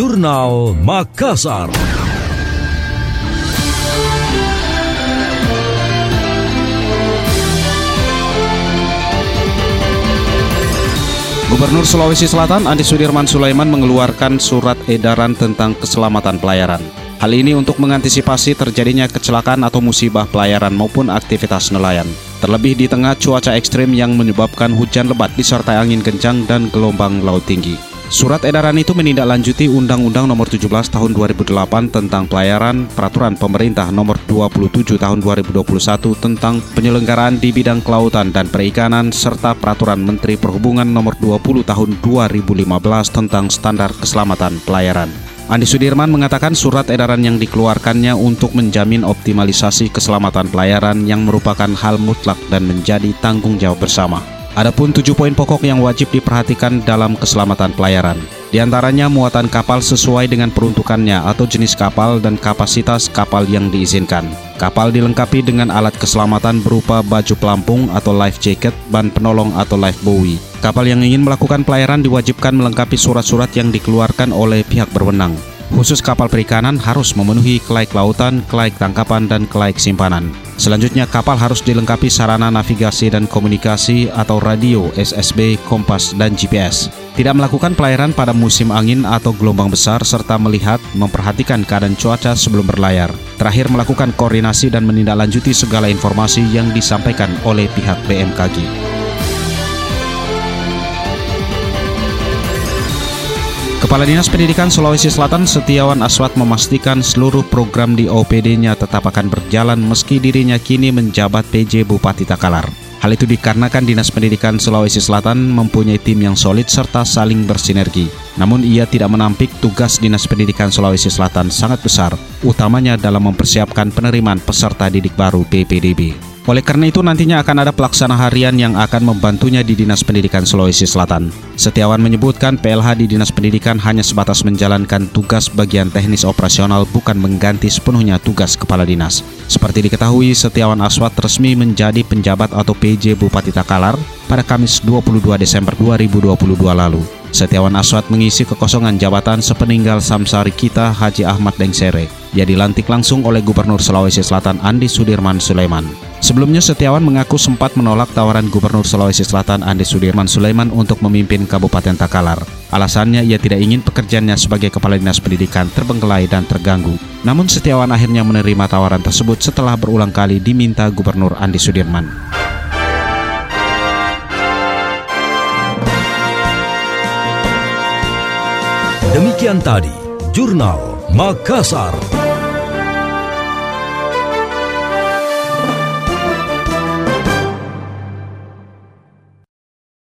Jurnal Makassar. Gubernur Sulawesi Selatan Andi Sudirman Sulaiman mengeluarkan surat edaran tentang keselamatan pelayaran. Hal ini untuk mengantisipasi terjadinya kecelakaan atau musibah pelayaran maupun aktivitas nelayan. Terlebih di tengah cuaca ekstrim yang menyebabkan hujan lebat disertai angin kencang dan gelombang laut tinggi. Surat edaran itu menindaklanjuti Undang-Undang Nomor 17 Tahun 2008 tentang Pelayaran, Peraturan Pemerintah Nomor 27 Tahun 2021 tentang penyelenggaraan di bidang kelautan dan perikanan serta Peraturan Menteri Perhubungan Nomor 20 Tahun 2015 tentang standar keselamatan pelayaran. Andi Sudirman mengatakan surat edaran yang dikeluarkannya untuk menjamin optimalisasi keselamatan pelayaran yang merupakan hal mutlak dan menjadi tanggung jawab bersama. Adapun tujuh poin pokok yang wajib diperhatikan dalam keselamatan pelayaran. Di antaranya muatan kapal sesuai dengan peruntukannya atau jenis kapal dan kapasitas kapal yang diizinkan. Kapal dilengkapi dengan alat keselamatan berupa baju pelampung atau life jacket, ban penolong atau life buoy. Kapal yang ingin melakukan pelayaran diwajibkan melengkapi surat-surat yang dikeluarkan oleh pihak berwenang. Khusus kapal perikanan harus memenuhi kelaik lautan, kelaik tangkapan, dan kelaik simpanan. Selanjutnya, kapal harus dilengkapi sarana navigasi dan komunikasi atau radio, SSB, kompas, dan GPS. Tidak melakukan pelayaran pada musim angin atau gelombang besar serta melihat, memperhatikan keadaan cuaca sebelum berlayar. Terakhir, melakukan koordinasi dan menindaklanjuti segala informasi yang disampaikan oleh pihak BMKG. Kepala Dinas Pendidikan Sulawesi Selatan Setiawan Aswat memastikan seluruh program di OPD-nya tetap akan berjalan meski dirinya kini menjabat PJ Bupati Takalar. Hal itu dikarenakan Dinas Pendidikan Sulawesi Selatan mempunyai tim yang solid serta saling bersinergi. Namun ia tidak menampik tugas Dinas Pendidikan Sulawesi Selatan sangat besar, utamanya dalam mempersiapkan penerimaan peserta didik baru PPDB. Oleh karena itu nantinya akan ada pelaksana harian yang akan membantunya di Dinas Pendidikan Sulawesi Selatan. Setiawan menyebutkan PLH di Dinas Pendidikan hanya sebatas menjalankan tugas bagian teknis operasional bukan mengganti sepenuhnya tugas kepala dinas. Seperti diketahui, Setiawan Aswat resmi menjadi penjabat atau PJ Bupati Takalar pada Kamis 22 Desember 2022 lalu. Setiawan Aswat mengisi kekosongan jabatan sepeninggal Samsari kita Haji Ahmad Dengsere. Ia dilantik langsung oleh Gubernur Sulawesi Selatan Andi Sudirman Sulaiman. Sebelumnya Setiawan mengaku sempat menolak tawaran Gubernur Sulawesi Selatan Andi Sudirman Sulaiman untuk memimpin Kabupaten Takalar. Alasannya ia tidak ingin pekerjaannya sebagai Kepala Dinas Pendidikan terbengkelai dan terganggu. Namun Setiawan akhirnya menerima tawaran tersebut setelah berulang kali diminta Gubernur Andi Sudirman. Demikian tadi, Jurnal Makassar.